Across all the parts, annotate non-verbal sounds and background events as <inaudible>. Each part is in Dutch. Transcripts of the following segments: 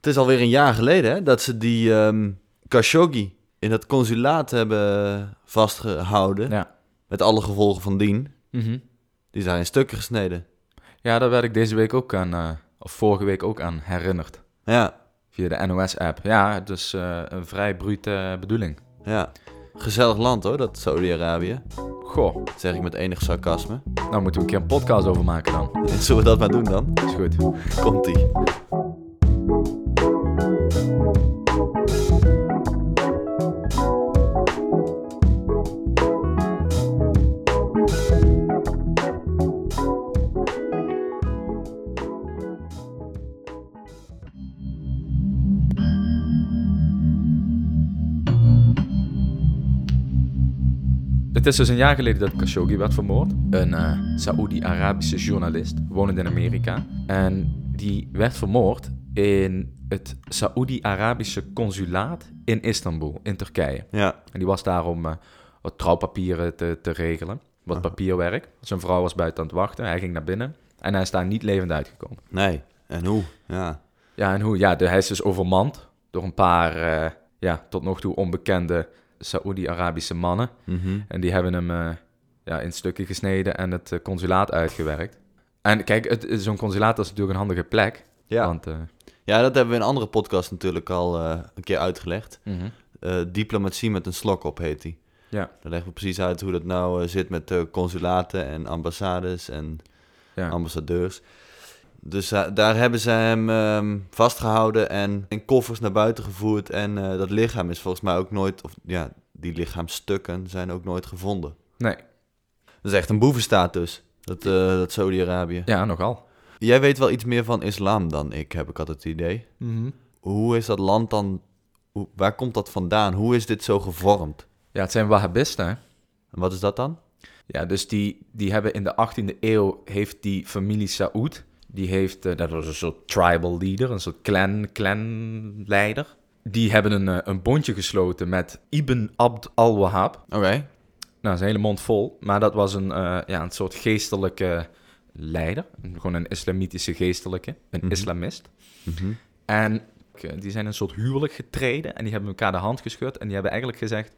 Het is alweer een jaar geleden hè, dat ze die ehm Khashoggi in het consulaat hebben vastgehouden. Ja. Met alle gevolgen van dien. Mhm. Die zijn in stukken gesneden. Ja, daar werd ik deze week ook aan, eh, of vorige week ook aan herinnerd. Ja, Via de NOS-app. Ja, dus eh, een vrij brute bedoeling. ja. Gezellig land hoor, dat Saudi-Arabië. Goh, Dat zeg ik met enig sarcasme. nou moeten we een keer een podcast over maken dan. Zullen we dat maar doen dan? Is goed. Komt-ie. Het is dus een jaar geleden dat Khashoggi werd vermoord. Een eh Saoedi-Arabische journalist, wonend in Amerika. En die werd vermoord in het Saoedi-Arabische consulaat in Istanbul, in Turkije. Ja, En die was daar om eh, wat trouwpapieren te, te regelen. Wat Aha. papierwerk. Zijn vrouw was buiten aan het wachten. Hij ging naar binnen. En hij is daar niet levend uitgekomen. nee. En hoe? Ja. Ja, en hoe? Ja, de, hij is dus overmand door een paar, eh, ja, tot nog toe onbekende Saoedi-Arabische mannen. Mhm. En die hebben hem eh, ja, in stukken gesneden en het consulaat uitgewerkt. En kijk, zo'n consulaat is natuurlijk een handige plek. Ja. Want, ja, dat hebben we in een andere podcast natuurlijk al eh, een keer uitgelegd. mhm. Eh, diplomatie met een slok op heet die. Ja. Daar leggen we precies uit hoe dat nou eh, zit met consulaten en ambassades en ja. ambassadeurs. Dus daar hebben ze hem ehm, vastgehouden en in koffers naar buiten gevoerd. En dat lichaam is volgens mij ook nooit, of ja, die lichaamstukken zijn ook nooit gevonden. Nee, Dat is echt een boevenstaat dus, dat, dat Saudi-Arabië. ja, nogal. Jij weet wel iets meer van islam dan ik, heb ik altijd het idee. Mhm. Hoe is dat land dan, hoe, waar komt dat vandaan? Hoe is dit zo gevormd? Ja, het zijn Wahhabisten, hè? En wat is dat dan? Ja, dus die, die hebben in de 18e eeuw, heeft die familie Saoed, die heeft, eh, dat was een soort tribal leader, een soort clan, clanleider. Die hebben een, eh, een bondje gesloten met Ibn Abd al-Wahhab. Oké. Nou, dat is een hele mond vol, maar dat was een, eh, ja, een soort geestelijke leider. Gewoon een islamitische geestelijke, een Mhm. islamist. Mhm. En die zijn een soort huwelijk getreden en die hebben elkaar de hand geschud. En die hebben eigenlijk gezegd,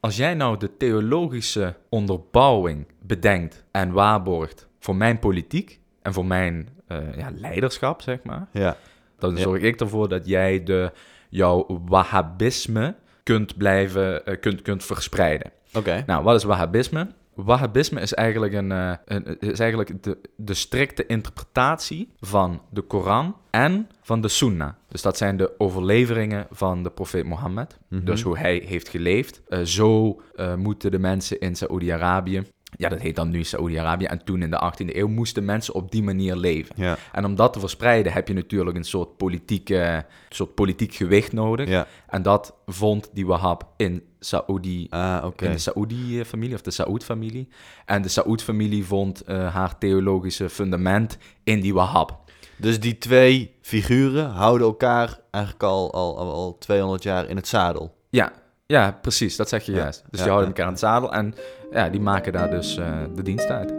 als jij nou de theologische onderbouwing bedenkt en waarborgt voor mijn politiek en voor mijn eh, ja, leiderschap, zeg maar, Ja. dan Ja. zorg ik ervoor dat jij de, jouw wahhabisme kunt blijven, eh, kunt, kunt verspreiden. Oké. Nou, wat is wahhabisme? Wahhabisme is eigenlijk, een, eh, een, is eigenlijk de, de strikte interpretatie van de Koran en van de Sunnah. Dus dat zijn de overleveringen van de profeet Mohammed. Mhm. Dus hoe hij heeft geleefd. Eh, zo eh, moeten de mensen in Saoedi-Arabië, ja dat heet dan nu Saoedi-Arabië, en toen in de 18e eeuw moesten mensen op die manier leven. Ja. En om dat te verspreiden heb je natuurlijk een soort, politieke, soort politiek gewicht nodig. Ja. En dat vond die Wahhab in Saoedi Ah, in de Saoedi-familie of de Saoed-familie. En de Saoed-familie vond eh, haar theologische fundament in die Wahhab. Dus die twee figuren houden elkaar eigenlijk al, al, al 200 jaar in het zadel. Ja, ja precies, dat zeg je juist. Dus die houden elkaar aan het zadel en ja, die maken daar dus eh, de dienst uit.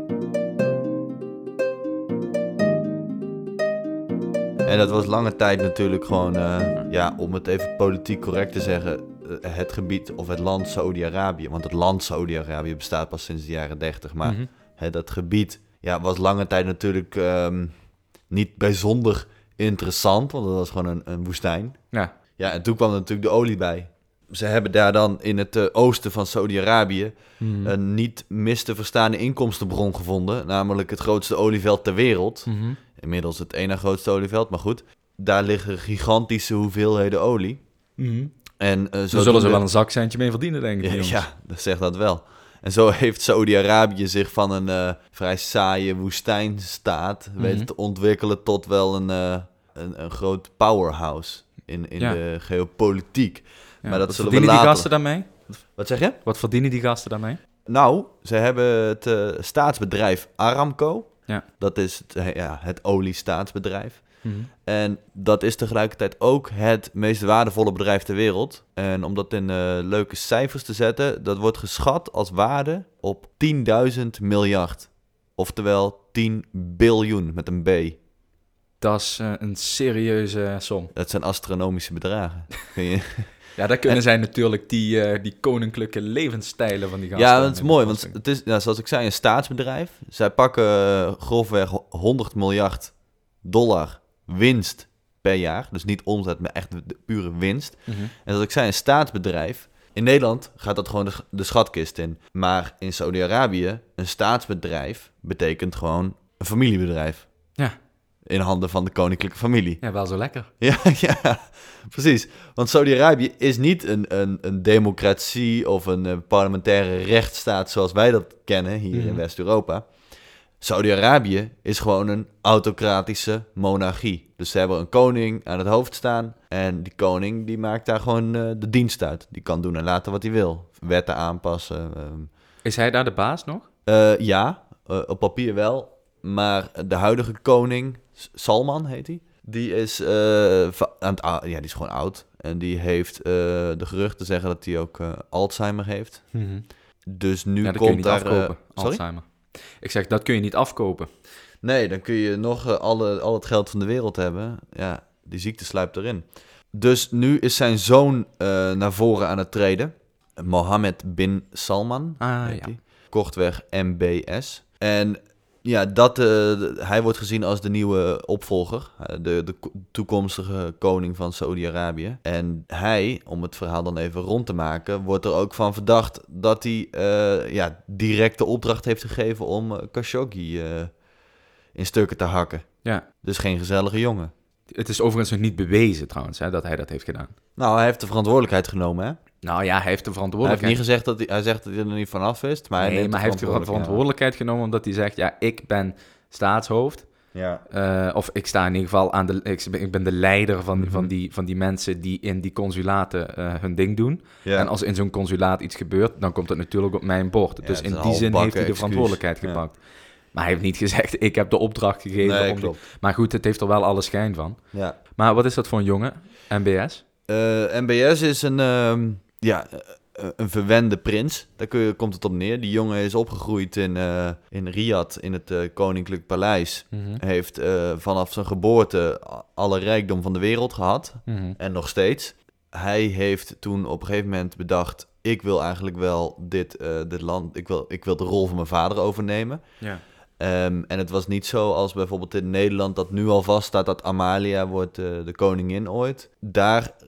En dat was lange tijd natuurlijk gewoon, eh, ja, om het even politiek correct te zeggen, eh, het gebied of het land Saudi-Arabië. Want het land Saudi-Arabië bestaat pas sinds de jaren 30. Maar Mhm. hè, dat gebied ja, was lange tijd natuurlijk ehm, niet bijzonder interessant, want het was gewoon een, een woestijn. Ja, Ja, en toen kwam er natuurlijk de olie bij. Ze hebben daar dan in het eh, oosten van Saudi-Arabië Mhm. een niet mis te verstaande inkomstenbron gevonden. Namelijk het grootste olieveld ter wereld. Mhm. Inmiddels het ene grootste olieveld, maar goed. Daar liggen gigantische hoeveelheden olie. Mhm. En uh, Daar zullen ze wel een zakcentje mee verdienen, denk ik. <laughs> Ja, dat zegt dat wel. En zo heeft Saudi-Arabië zich van een eh, vrij saaie woestijnstaat Mhm. weten te ontwikkelen tot wel een, eh, een, een groot powerhouse in, in Ja. de geopolitiek. Ja, Maar dat Wat zullen we verdienen die later- gasten daarmee? Wat zeg je? Wat verdienen die gasten daarmee? Nou, ze hebben het eh, staatsbedrijf Aramco. Ja. Dat is het, ja, het oliestaatsbedrijf. Mhm. En dat is tegelijkertijd ook het meest waardevolle bedrijf ter wereld. En om dat in eh, leuke cijfers te zetten, dat wordt geschat als waarde op 10.000 miljard. Oftewel 10 biljoen met een B. Dat is eh, een serieuze som. Dat zijn astronomische bedragen. <laughs> Kun je... Ja, daar kunnen zij natuurlijk die, eh, die koninklijke levensstijlen van die gasten. Ja, dat is mooi, want het is, ja, zoals ik zei, een staatsbedrijf. Zij pakken eh, grofweg 100 miljard dollar winst per jaar. Dus niet omzet, maar echt de pure winst. Mhm. En zoals ik zei, een staatsbedrijf. In Nederland gaat dat gewoon de, de schatkist in. Maar in Saudi-Arabië, een staatsbedrijf betekent gewoon een familiebedrijf. In handen van de koninklijke familie. Ja, wel zo lekker. <laughs> Ja, ja, precies. Want Saudi-Arabië is niet een, een, een democratie of een eh, parlementaire rechtsstaat zoals wij dat kennen hier in Mhm. West-Europa. Saudi-Arabië is gewoon een autocratische monarchie. Dus ze hebben een koning aan het hoofd staan. En die koning die maakt daar gewoon eh, de dienst uit. Die kan doen en laten wat hij wil. Wetten aanpassen. ehm. Is hij daar de baas nog? Eh, ja, op papier wel. Maar de huidige koning, Salman heet hij, die is, eh, aan het, ja, die is gewoon oud. En die heeft eh, de geruchten zeggen dat hij ook eh, Alzheimer heeft. Dus nu ja, dat kun je komt niet daar... afkopen. Alzheimer. Ik zeg, dat kun je niet afkopen. Nee, dan kun je nog alle, al het geld van de wereld hebben. Ja, die ziekte sluipt erin. Dus nu is zijn zoon naar voren aan het treden. Mohammed bin Salman. Ah, heet ja. Kortweg MBS. En ja, dat, eh, hij wordt gezien als de nieuwe opvolger. eh, De, de ko- toekomstige koning van Saudi-Arabië. En hij, om het verhaal dan even rond te maken, wordt er ook van verdacht dat hij eh, ja, direct de opdracht heeft gegeven om Khashoggi in stukken te hakken. Ja. Dus geen gezellige jongen. Het is overigens nog niet bewezen trouwens, hè, dat hij dat heeft gedaan. Nou, hij heeft de verantwoordelijkheid genomen, hè? Nou ja, hij heeft de Hij heeft verantwoordelijkheid. niet gezegd dat hij, hij zegt dat hij er niet vanaf wist, maar hij nee, neemt maar hij heeft de verantwoordelijkheid. verantwoordelijkheid genomen omdat hij zegt, ja, ik ben staatshoofd. Ja. Eh, of ik sta in ieder geval aan de... Ik ben, ik ben de leider van, Mhm. van, die, van die mensen die in die consulaten eh, hun ding doen. ja. En als in zo'n consulaat iets gebeurt, dan komt het natuurlijk op mijn bord. Ja, dus is in die zin heeft hij de excuus. verantwoordelijkheid Ja. gepakt. Maar hij heeft niet gezegd, ik heb de opdracht gegeven. Nee, om. Maar goed, het heeft er wel alle schijn van. Ja. Maar wat is dat voor een jongen? MBS? Eh, MBS is een, ehm, ja, eh, een verwende prins. Daar kun je, komt het op neer. Die jongen is opgegroeid in, eh, in Riyadh, in het eh, Koninklijk Paleis. Mhm. Heeft eh, vanaf zijn geboorte alle rijkdom van de wereld gehad. Mhm. En nog steeds. Hij heeft toen op een gegeven moment bedacht... ik wil eigenlijk wel dit, eh, dit land... Ik wil, ik wil de rol van mijn vader overnemen. Ja. Ehm, en het was niet zo als bijvoorbeeld in Nederland dat nu al vaststaat dat Amalia wordt eh, de koningin ooit. Daar eh,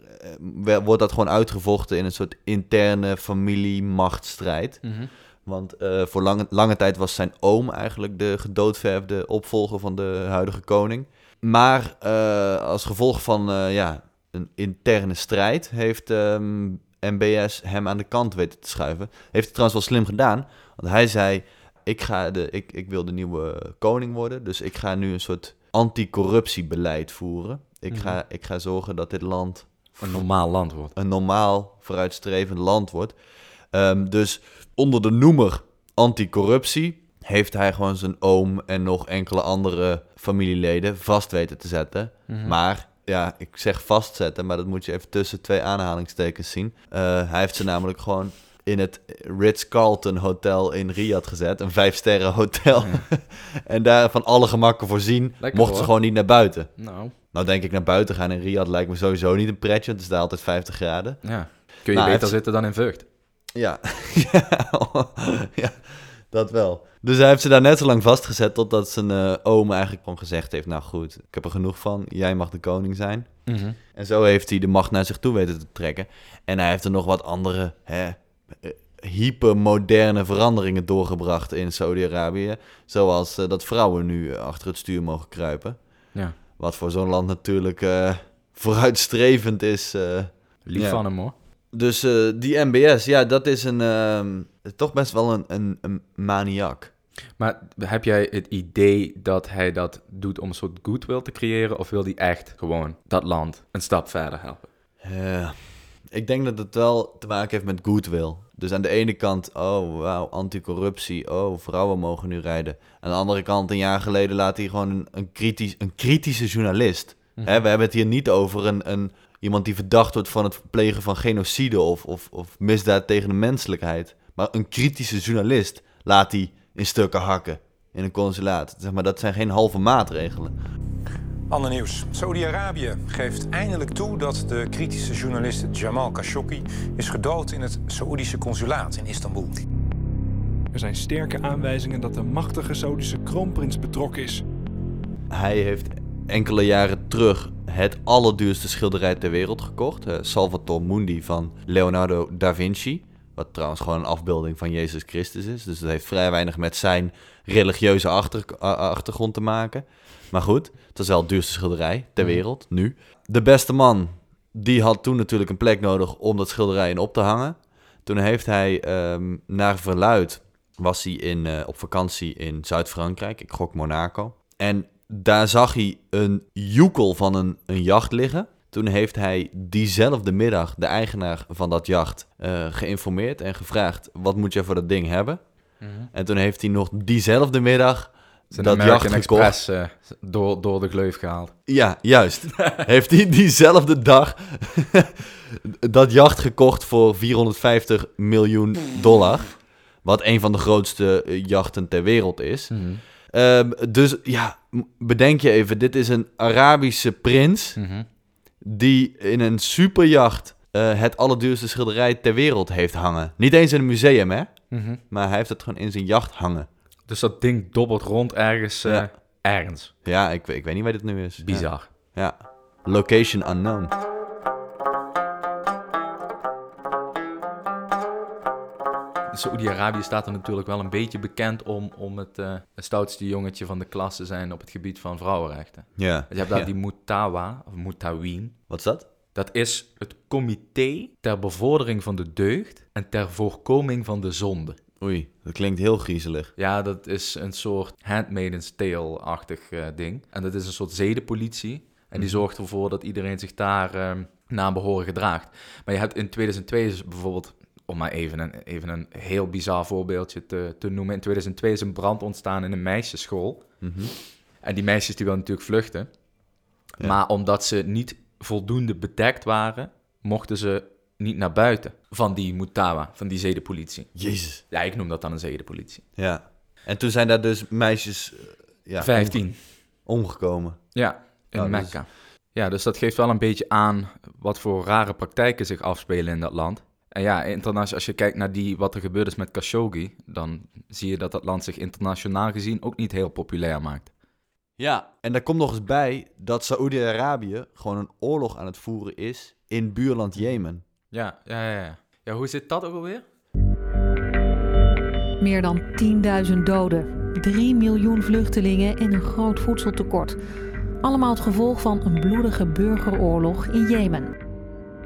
wordt dat gewoon uitgevochten in een soort interne familie-machtsstrijd. Mhm. Want eh, voor lange, lange tijd was zijn oom eigenlijk de gedoodverfde opvolger van de huidige koning. Maar eh, als gevolg van eh, ja, een interne strijd heeft ehm, MBS hem aan de kant weten te schuiven. Heeft hij trouwens wel slim gedaan, want hij zei... Ik, ga de, ik, ik wil de nieuwe koning worden, dus ik ga nu een soort anticorruptiebeleid voeren. Ik, ga, ik ga zorgen dat dit land Een normaal land wordt. een normaal vooruitstrevend land wordt. Ehm, dus onder de noemer anticorruptie heeft hij gewoon zijn oom en nog enkele andere familieleden vast weten te zetten. Mhm. Maar ja, ik zeg vastzetten, maar dat moet je even tussen twee aanhalingstekens zien. Eh, hij heeft ze namelijk gewoon in het Ritz-Carlton Hotel in Riyadh gezet. Een vijfsterren hotel. <laughs> en daar van alle gemakken voorzien. Lekker, mochten ze hoor. gewoon niet naar buiten. Nou, Nou denk ik naar buiten gaan in Riyadh lijkt me sowieso niet een pretje. Want het is daar altijd 50 graden. ja. Kun je Nou, beter zitten dan in Vught. <laughs> Ja. ja, dat wel. Dus hij heeft ze daar net zo lang vastgezet totdat zijn eh, oom eigenlijk gewoon gezegd heeft... Nou goed, ik heb er genoeg van. Jij mag de koning zijn. Mhm. En zo heeft hij de macht naar zich toe weten te trekken. En hij heeft er nog wat andere hè, hypermoderne veranderingen doorgebracht in Saudi-Arabië. Zoals eh, dat vrouwen nu eh, achter het stuur mogen kruipen. Ja. Wat voor zo'n land natuurlijk eh, vooruitstrevend is. eh. Lief Ja. van hem hoor. Dus eh, die MBS, ja, dat is een, ehm, toch best wel een, een, een maniak. Maar heb jij het idee dat hij dat doet om een soort goodwill te creëren? Of wil hij echt gewoon dat land een stap verder helpen? Eh, ik denk dat het wel te maken heeft met goodwill. Dus aan de ene kant, oh wauw, anticorruptie, oh vrouwen mogen nu rijden. Aan de andere kant, een jaar geleden laat hij gewoon een, een, kritisch, een kritische journalist. Hè, we hebben het hier niet over een, een, iemand die verdacht wordt van het plegen van genocide of, of, of misdaad tegen de menselijkheid. Maar een kritische journalist laat hij in stukken hakken in een consulaat. Zeg maar, dat zijn geen halve maatregelen. Ander nieuws. Saudi-Arabië geeft eindelijk toe dat de kritische journalist Jamal Khashoggi is gedood in het Saoedische consulaat in Istanbul. Er zijn sterke aanwijzingen dat de machtige Saudische kroonprins betrokken is. Hij heeft enkele jaren terug het allerduurste schilderij ter wereld gekocht. eh, Salvator Mundi van Leonardo da Vinci. Wat trouwens gewoon een afbeelding van Jezus Christus is. Dus dat heeft vrij weinig met zijn religieuze achter, achtergrond te maken. Maar goed, het is wel het duurste schilderij ter wereld, nu. De beste man, die had toen natuurlijk een plek nodig om dat schilderij in op te hangen. Toen heeft hij ehm, naar verluid, was hij in, eh, op vakantie in Zuid-Frankrijk. Ik gok Monaco. En daar zag hij een joekel van een, een jacht liggen. Toen heeft hij diezelfde middag de eigenaar van dat jacht eh, geïnformeerd en gevraagd: wat moet je voor dat ding hebben? En toen heeft hij nog diezelfde middag Zijn dat American jacht gekocht. Express eh, door, door de gleuf gehaald. Ja, juist. <laughs> heeft hij diezelfde dag <laughs> dat jacht gekocht voor 450 miljoen dollar. Wat een van de grootste eh, jachten ter wereld is. Ehm, dus ja, bedenk je even, dit is een Arabische prins Mhm. Die in een superjacht eh, het allerduurste schilderij ter wereld heeft hangen. Niet eens in een museum, hè? Mhm. Maar hij heeft het gewoon in zijn jacht hangen. Dus dat ding dobbelt rond ergens. eh, Ja. Ergens. Ja, ik, weet- ik weet niet waar dit nu is. Bizar. Ja. ja. Location unknown. Saoedi-Arabië staat er natuurlijk wel een beetje bekend om, om het, eh, het stoutste jongetje van de klas te zijn op het gebied van vrouwenrechten. Ja. Je hebt daar die Mutawa, of Mutawin. Wat is dat? Dat is het comité ter bevordering van de deugd en ter voorkoming van de zonde. Oei, dat klinkt heel griezelig. Ja, dat is een soort Handmaid's Tale-achtig eh, ding. En dat is een soort zedenpolitie. En die zorgt ervoor dat iedereen zich daar eh, naar behoren gedraagt. Maar je hebt in 2002 is bijvoorbeeld, om maar even een, even een heel bizar voorbeeldje te, te noemen. In 2002 is een brand ontstaan in een meisjesschool. Mhm. En die meisjes die wilden natuurlijk vluchten. Ja. Maar omdat ze niet voldoende bedekt waren, mochten ze niet naar buiten van die Mutawa, van die zedenpolitie. Jezus. Ja, ik noem dat dan een zedenpolitie. Ja. En toen zijn daar dus meisjes eh, ja, 15. om- omgekomen. Ja, in Nou, dus- Mekka. Ja, dus dat geeft wel een beetje aan wat voor rare praktijken zich afspelen in dat land. En ja, internationaal, als je kijkt naar die, wat er gebeurd is met Khashoggi, dan zie je dat dat land zich internationaal gezien ook niet heel populair maakt. Ja. En daar komt nog eens bij dat Saoedi-Arabië gewoon een oorlog aan het voeren is in buurland Jemen. Ja, ja, ja. Ja, ja hoe zit dat ook alweer? Meer dan 10.000 doden, 3 miljoen vluchtelingen en een groot voedseltekort. Allemaal het gevolg van een bloedige burgeroorlog in Jemen.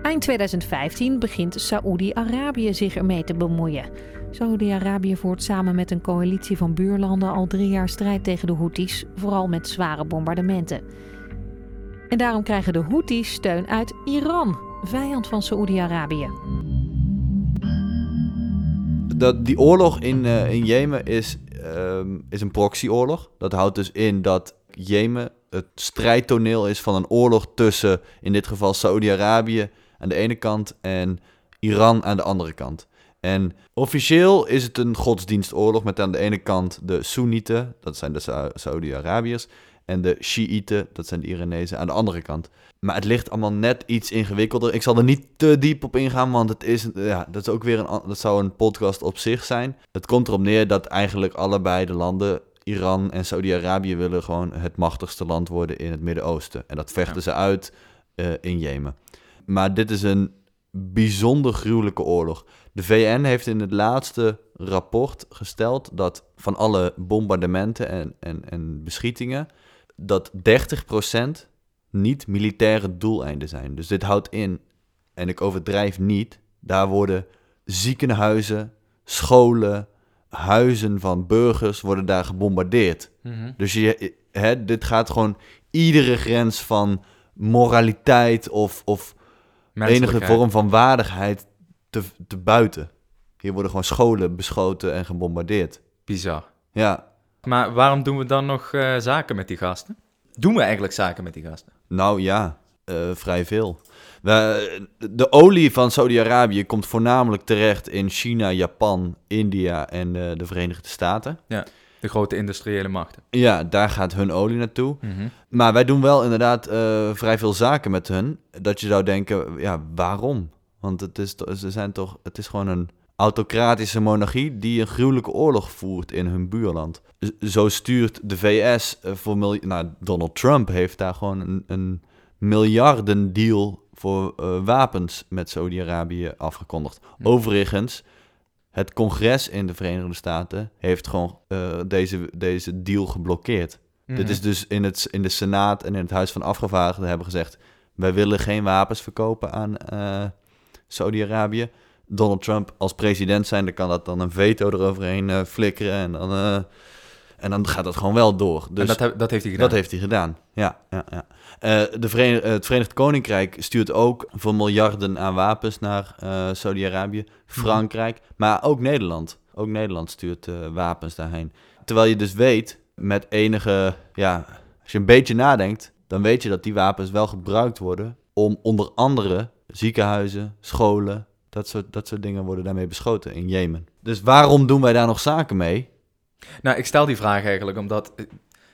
Eind 2015 begint Saoedi-Arabië zich ermee te bemoeien. Saoedi-Arabië voert samen met een coalitie van buurlanden al drie jaar strijd tegen de Houthis, vooral met zware bombardementen. En daarom krijgen de Houthis steun uit Iran, vijand van Saoedi-Arabië. Dat, die oorlog in, eh, in Jemen is, ehm, is een proxyoorlog. Dat houdt dus in dat Jemen het strijdtoneel is van een oorlog tussen, in dit geval Saoedi-Arabië aan de ene kant en Iran aan de andere kant. En officieel is het een godsdienstoorlog met aan de ene kant de Soenieten, dat zijn de Sa- Saoedi-Arabiërs, en de Shiiten, dat zijn de Iranezen, aan de andere kant. Maar het ligt allemaal net iets ingewikkelder. Ik zal er niet te diep op ingaan, want het is, ja, dat is ook weer een, dat zou een podcast op zich zijn. Het komt erop neer dat eigenlijk allebei de landen, Iran en Saudi-Arabië, willen gewoon het machtigste land worden in het Midden-Oosten. En dat vechten Ja. ze uit eh, in Jemen. Maar dit is een bijzonder gruwelijke oorlog. De VN heeft in het laatste rapport gesteld dat van alle bombardementen en, en, en beschietingen, dat 30% niet militaire doeleinden zijn. Dus dit houdt in, en ik overdrijf niet, daar worden ziekenhuizen, scholen, huizen van burgers worden daar gebombardeerd. Dus je, hè, dit gaat gewoon iedere grens van moraliteit of, of enige vorm van waardigheid te, te buiten. Hier worden gewoon scholen beschoten en gebombardeerd. Bizar. Ja, Maar waarom doen we dan nog eh, zaken met die gasten? Doen we eigenlijk zaken met die gasten? nou ja, eh, vrij veel. We, de olie van Saudi-Arabië komt voornamelijk terecht in China, Japan, India en eh, de Verenigde Staten. Ja. De grote industriële machten. Ja, daar gaat hun olie naartoe. Mhm. Maar wij doen wel inderdaad eh, vrij veel zaken met hun. Dat je zou denken, ja, waarom? Want het is, ze zijn toch, het is gewoon een autocratische monarchie die een gruwelijke oorlog voert in hun buurland. Zo stuurt de VS eh, voor miljoen. Nou, Donald Trump heeft daar gewoon een, een miljardendeal voor eh, wapens met Saudi-Arabië afgekondigd. Hm. Overigens, het congres in de Verenigde Staten heeft gewoon eh, deze, deze deal geblokkeerd. Dit Mhm. is dus in, het, in de Senaat en in het Huis van Afgevaardigden hebben gezegd... wij willen geen wapens verkopen aan eh, Saudi-Arabië. Donald Trump als president zijnde kan dat dan een veto eroverheen eh, flikkeren... En dan, en dan gaat dat gewoon wel door. Dus en dat, dat heeft hij gedaan. dat heeft hij gedaan, ja. ja, ja. Eh, de eh, het Verenigd Koninkrijk stuurt ook voor miljarden aan wapens naar eh, Saudi-Arabië. Frankrijk, maar ook Nederland. Ook Nederland stuurt wapens daarheen. Terwijl je dus weet, met enige... Ja, als je een beetje nadenkt, dan weet je dat die wapens wel gebruikt worden... om onder andere ziekenhuizen, scholen, dat soort, dat soort dingen worden daarmee beschoten in Jemen. Dus waarom doen wij daar nog zaken mee? Nou, ik stel die vraag eigenlijk omdat... eh,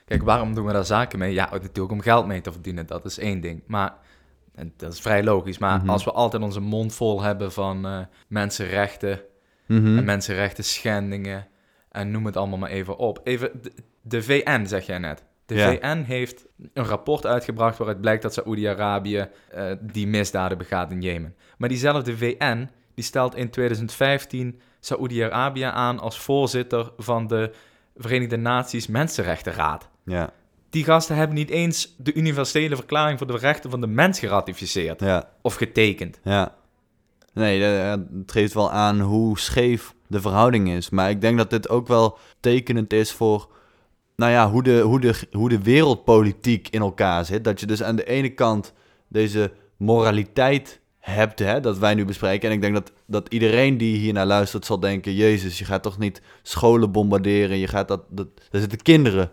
Kijk, waarom doen we daar zaken mee? Ja, natuurlijk om geld mee te verdienen, dat is één ding. Maar, en dat is vrij logisch, maar Mhm. als we altijd onze mond vol hebben van eh, mensenrechten Mhm. en mensenrechten schendingen en noem het allemaal maar even op. Even, de, de VN zeg jij net. De Ja. VN heeft een rapport uitgebracht waaruit blijkt dat Saoedi-Arabië eh, die misdaden begaat in Jemen. Maar diezelfde VN die stelt in 2015 Saoedi-Arabië aan als voorzitter van de Verenigde Naties Mensenrechtenraad. Ja, Die gasten hebben niet eens de universele verklaring voor de rechten van de mens geratificeerd ja. of getekend. Ja. Nee, eh, het geeft wel aan hoe scheef de verhouding is. Maar ik denk dat dit ook wel tekenend is voor... Nou ja, hoe de, hoe de, hoe de wereldpolitiek in elkaar zit. Dat je dus aan de ene kant deze moraliteit hebt, hè, dat wij nu bespreken. En ik denk dat, dat iedereen die hier naar luistert zal denken... Jezus, je gaat toch niet scholen bombarderen? Je gaat dat, dat, daar zitten kinderen.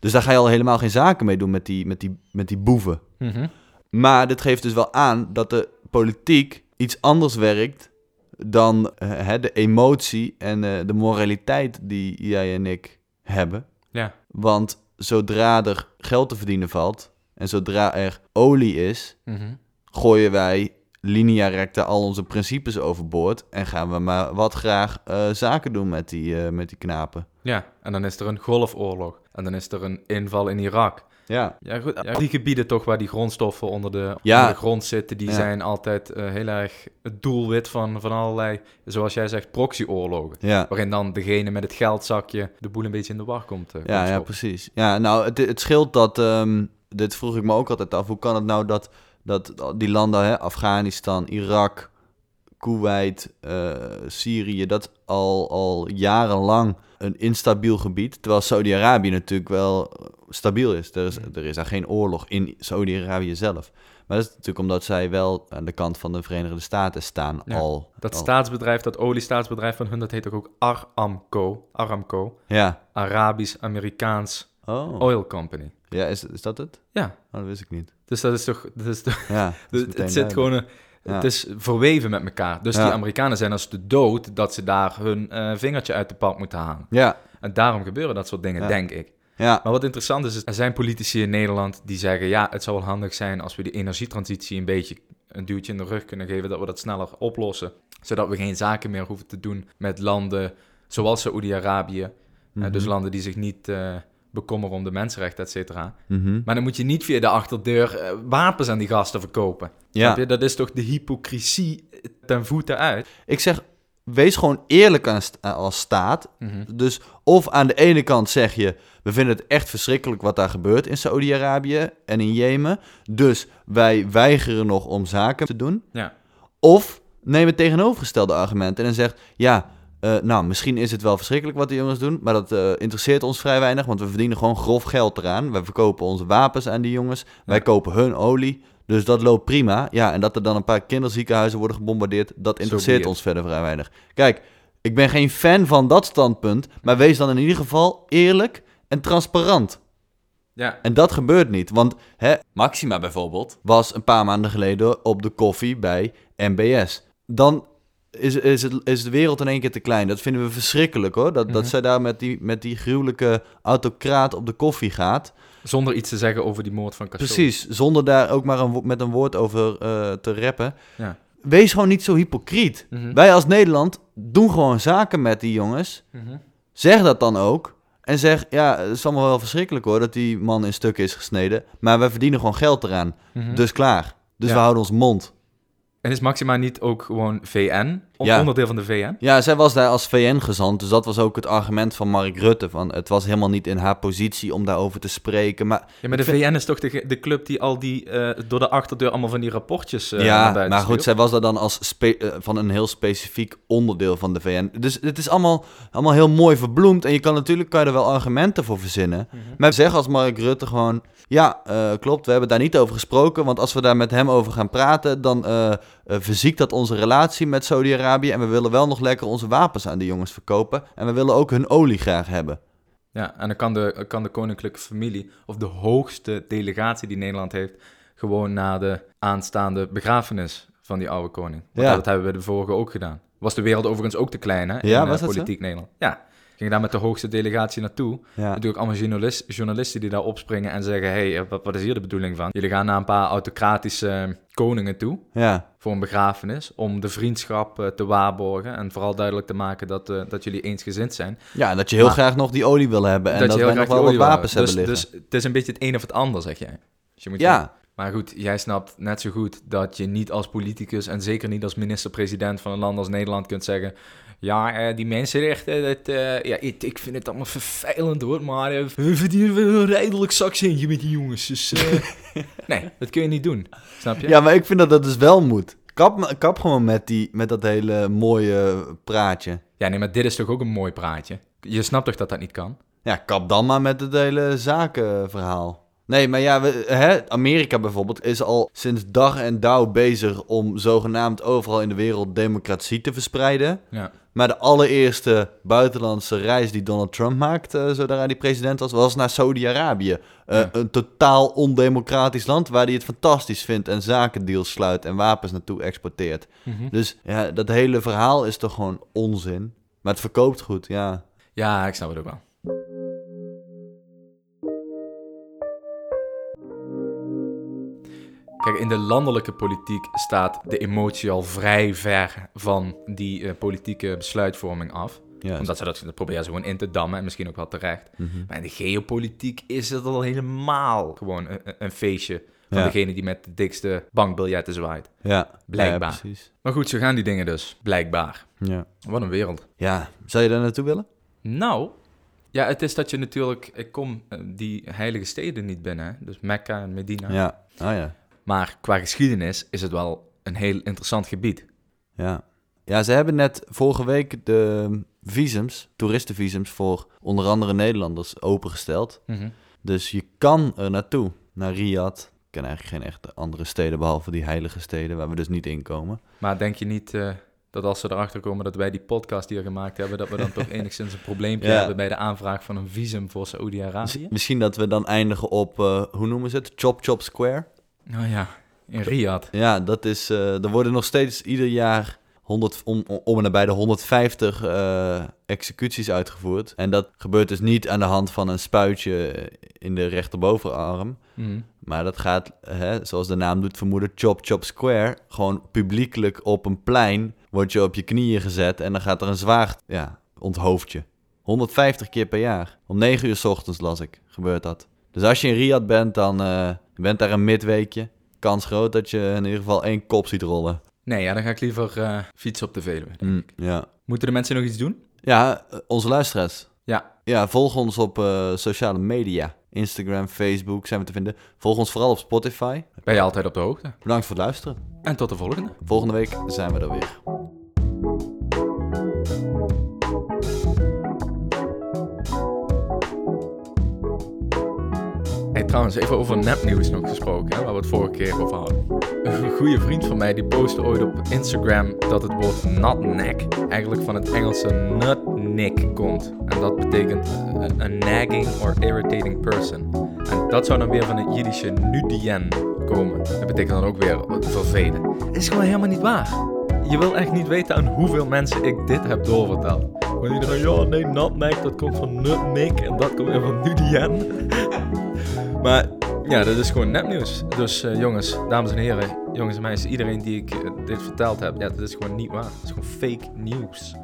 Dus daar ga je al helemaal geen zaken mee doen met die, met die, met die boeven. Mhm. Maar dit geeft dus wel aan dat de politiek iets anders werkt dan eh, hè, de emotie en eh, de moraliteit die jij en ik hebben. Ja. Want zodra er geld te verdienen valt en zodra er olie is, Mhm. gooien wij linea recta al onze principes overboord en gaan we maar wat graag eh, zaken doen met die, eh, met die knapen. Ja, en dan is er een golfoorlog. En dan is er een inval in Irak. Ja, Ja, goed. Ja, die gebieden toch waar die grondstoffen onder de, Ja. onder de grond zitten, die Ja. zijn altijd eh, heel erg het doelwit van, van allerlei, zoals jij zegt, proxyoorlogen. ja. Waarin dan degene met het geldzakje de boel een beetje in de war komt. Ja, ja, precies. Ja, nou, het, het scheelt dat... ehm, dit vroeg ik me ook altijd af. Hoe kan het nou dat, dat die landen, hè, Afghanistan, Irak, Kuwait, eh, Syrië... dat al, al jarenlang een instabiel gebied... terwijl Saudi-Arabië natuurlijk wel eh, stabiel is. Er is, er is daar geen oorlog in Saudi-Arabië zelf. Maar dat is natuurlijk omdat zij wel aan de kant van de Verenigde Staten staan Ja, al. Dat al. staatsbedrijf, dat oliestaatsbedrijf van hun, dat heet toch ook Aramco. Aramco. Ja. Arabisch-Amerikaans Oh, Oil Company. ja, is, is dat het? Ja, Oh, dat wist ik niet. Dus dat is toch... Dat is toch Ja, <laughs> dat is het, zit duidelijk. gewoon... Een, Ja. Het is verweven met elkaar. Dus Ja. die Amerikanen zijn als de dood dat ze daar hun eh, vingertje uit de pap moeten halen. Ja, En daarom gebeuren dat soort dingen, denk ik. ja. Maar wat interessant is, er zijn politici in Nederland die zeggen... ja, het zou wel handig zijn als we die energietransitie een beetje een duwtje in de rug kunnen geven... dat we dat sneller oplossen. Zodat we geen zaken meer hoeven te doen met landen zoals Saoedi-Arabië. Eh, Mhm. dus landen die zich niet eh, bekommeren om de mensenrechten, et cetera. Mhm. Maar dan moet je niet via de achterdeur eh, wapens aan die gasten verkopen. Ja. Je? Dat is toch de hypocrisie ten voeten uit? Ik zeg, wees gewoon eerlijk aan st- als staat. Mhm. Dus of aan de ene kant zeg je, we vinden het echt verschrikkelijk wat daar gebeurt in Saoedi-Arabië en in Jemen. Dus wij weigeren nog om zaken te doen. Ja. Of neem het tegenovergestelde argument en dan zegt, ja, eh, nou, misschien is het wel verschrikkelijk wat de jongens doen, maar dat eh, interesseert ons vrij weinig, want we verdienen gewoon grof geld eraan. Wij verkopen onze wapens aan die jongens, wij kopen hun olie, dus dat loopt prima. Ja, en dat er dan een paar kinderziekenhuizen worden gebombardeerd, dat interesseert ons verder vrij weinig. Kijk, ik ben geen fan van dat standpunt, maar wees dan in ieder geval eerlijk en transparant. Ja. En dat gebeurt niet, want hè, Maxima bijvoorbeeld was een paar maanden geleden op de koffie bij MBS. Dan is, is, het, is de wereld in één keer te klein. Dat vinden we verschrikkelijk hoor. Dat, dat Mhm. zij daar met die, met die gruwelijke autocraat op de koffie gaat. Zonder iets te zeggen over die moord van Khashoggi. Precies, zonder daar ook maar een, met een woord over eh, te rappen. Ja. Wees gewoon niet zo hypocriet. Mhm. Wij als Nederland doen gewoon zaken met die jongens. Mhm. Zeg dat dan ook. En zeg, ja, het is allemaal wel verschrikkelijk hoor, dat die man in stukken is gesneden. Maar wij verdienen gewoon geld eraan. Dus klaar. Dus Ja. we houden ons mond. En is Maxima niet ook gewoon VN? Ja. Onderdeel van de VN? Ja, zij was daar als VN-gezant, dus dat was ook het argument van Mark Rutte. Van, het was helemaal niet in haar positie om daarover te spreken. Maar Ja, maar de vind- VN is toch de, de club die al die eh, door de achterdeur allemaal van die rapportjes eh naar ja, maar goed, zij was daar dan als eh, van een heel specifiek onderdeel van de VN. Dus het is allemaal, allemaal heel mooi verbloemd. En je kan natuurlijk kan je er wel argumenten voor verzinnen. Mhm. Maar zeg als Mark Rutte gewoon... Ja, klopt, we hebben daar niet over gesproken. Want als we daar met hem over gaan praten... dan verziekt dat onze relatie met Saudi-Arabië. En we willen wel nog lekker onze wapens aan die jongens verkopen. En we willen ook hun olie graag hebben. Ja, en dan kan de, kan de koninklijke familie, of de hoogste delegatie die Nederland heeft, gewoon naar de aanstaande begrafenis van die oude koning. Want Ja. dat hebben we de vorige ook gedaan. Was de wereld overigens ook te klein, hè? In Ja, eh, was zo? politiek Nederland. Ja. Ging daar met de hoogste delegatie naartoe. Ja, Natuurlijk allemaal journalist, journalisten die daar opspringen en zeggen: hey, wat, wat is hier de bedoeling van? Jullie gaan naar een paar autocratische eh, koningen toe ja. voor een begrafenis om de vriendschap eh, te waarborgen en vooral duidelijk te maken dat, eh, dat jullie eensgezind zijn. ja en dat je heel Maar- graag nog die olie wil hebben. En dat, je heel wij nog graag wel wat wapens hebben dus, liggen. Dus het is een beetje het een of het ander, zeg jij. Dus je moet ja, Maar goed, jij snapt net zo goed dat je niet als politicus en zeker niet als minister-president van een land als Nederland kunt zeggen. Ja, eh, die mensenrechten, dat, eh, ja, ik, ik vind het allemaal vervelend hoor, maar eh, we verdienen wel een rijdelijk zakcentje met die jongens. Dus eh, <laughs> nee, dat kun je niet doen. Snap je? Ja, maar ik vind dat dat dus wel moet. Kap, kap gewoon met, die, met dat hele mooie praatje. Ja, nee, maar dit is toch ook een mooi praatje? Je snapt toch dat dat niet kan? Ja, kap dan maar met het hele zakenverhaal. Nee, maar ja, we, hè, Amerika bijvoorbeeld is al sinds dag en dauw bezig om zogenaamd overal in de wereld democratie te verspreiden. Ja. Maar de allereerste buitenlandse reis die Donald Trump maakte, zodra hij president was, was naar Saudi-Arabië. Eh, Ja. Een totaal ondemocratisch land waar hij het fantastisch vindt en zakendeals sluit en wapens naartoe exporteert. Mhm. Dus ja, dat hele verhaal is toch gewoon onzin. Maar het verkoopt goed, ja. Ja, ik snap het ook wel. Kijk, in de landelijke politiek staat de emotie al vrij ver van die eh, politieke besluitvorming af. Omdat ze dat, dat proberen ze gewoon in te dammen en misschien ook wel terecht. Mhm. Maar in de geopolitiek is het al helemaal gewoon een, feestje van Ja. degene die met de dikste bankbiljetten zwaait. Ja, Blijkbaar. Ja. Maar goed, zo gaan die dingen dus, blijkbaar. Ja. Wat een wereld. ja, zou je daar naartoe willen? Nou, ja, het is dat je natuurlijk... Ik kom eh, die heilige steden niet binnen, hè. dus Mekka en Medina. Ja. Oh ja. Maar qua geschiedenis is het wel een heel interessant gebied. Ja. Ja, ze hebben net vorige week de visums, toeristenvisums voor onder andere Nederlanders opengesteld. Dus je kan er naartoe, naar Riyadh. Ik ken eigenlijk geen echte andere steden behalve die heilige steden waar we dus niet in komen. Maar denk je niet eh, dat als ze erachter komen dat wij die podcast hier gemaakt hebben... dat we dan toch <laughs> enigszins een probleempje Ja. hebben bij de aanvraag van een visum voor Saoedi-Arabië? Mis- Misschien dat we dan eindigen op, eh, hoe noemen ze het? Chop Chop Square. Nou ja, in Riyadh. Ja, dat is, eh, er worden nog steeds ieder jaar 100, om, om en nabij de 150 eh, executies uitgevoerd. En dat gebeurt dus niet aan de hand van een spuitje in de rechterbovenarm. Mhm. Maar dat gaat, hè, zoals de naam doet vermoeden, Chop Chop Square. Gewoon publiekelijk op een plein word je op je knieën gezet en dan gaat er een zwaard, ja, onthoofd je. 150 keer per jaar. Om 9 uur s ochtends las ik, gebeurt dat. Dus als je in Riyadh bent, dan je bent daar een midweekje. Kans groot dat je in ieder geval één kop ziet rollen. Nee, ja, dan ga ik liever eh, fietsen op de Veluwe. Mm, ja. Moeten de mensen nog iets doen? ja, eh, onze luisteraars. Ja. Ja, volg ons op sociale media. Instagram, Facebook zijn we te vinden. Volg ons vooral op Spotify. Ben je altijd op de hoogte. Bedankt voor het luisteren. En tot de volgende. Volgende week zijn we er weer. Hey, trouwens, even over nepnieuws nog gesproken, waar we het vorige keer over hadden. Een goede vriend van mij die postte ooit op Instagram dat het woord nutneck eigenlijk van het Engelse nutnick komt. En dat betekent eh, een nagging or irritating person. En dat zou dan weer van het Jiddische nudien komen. Dat betekent dan ook weer vervelen. Is gewoon helemaal niet waar. je wil echt niet weten aan hoeveel mensen ik dit heb doorverteld. Want iedereen, ja, nee, nutmeg, dat komt van nutmeg en dat komt weer van Nudien. <laughs> maar ja, dat is gewoon nepnieuws. Dus eh, jongens, dames en heren, jongens en meisjes, iedereen die ik eh, dit verteld heb, ja, dat is gewoon niet waar. Dat is gewoon fake nieuws.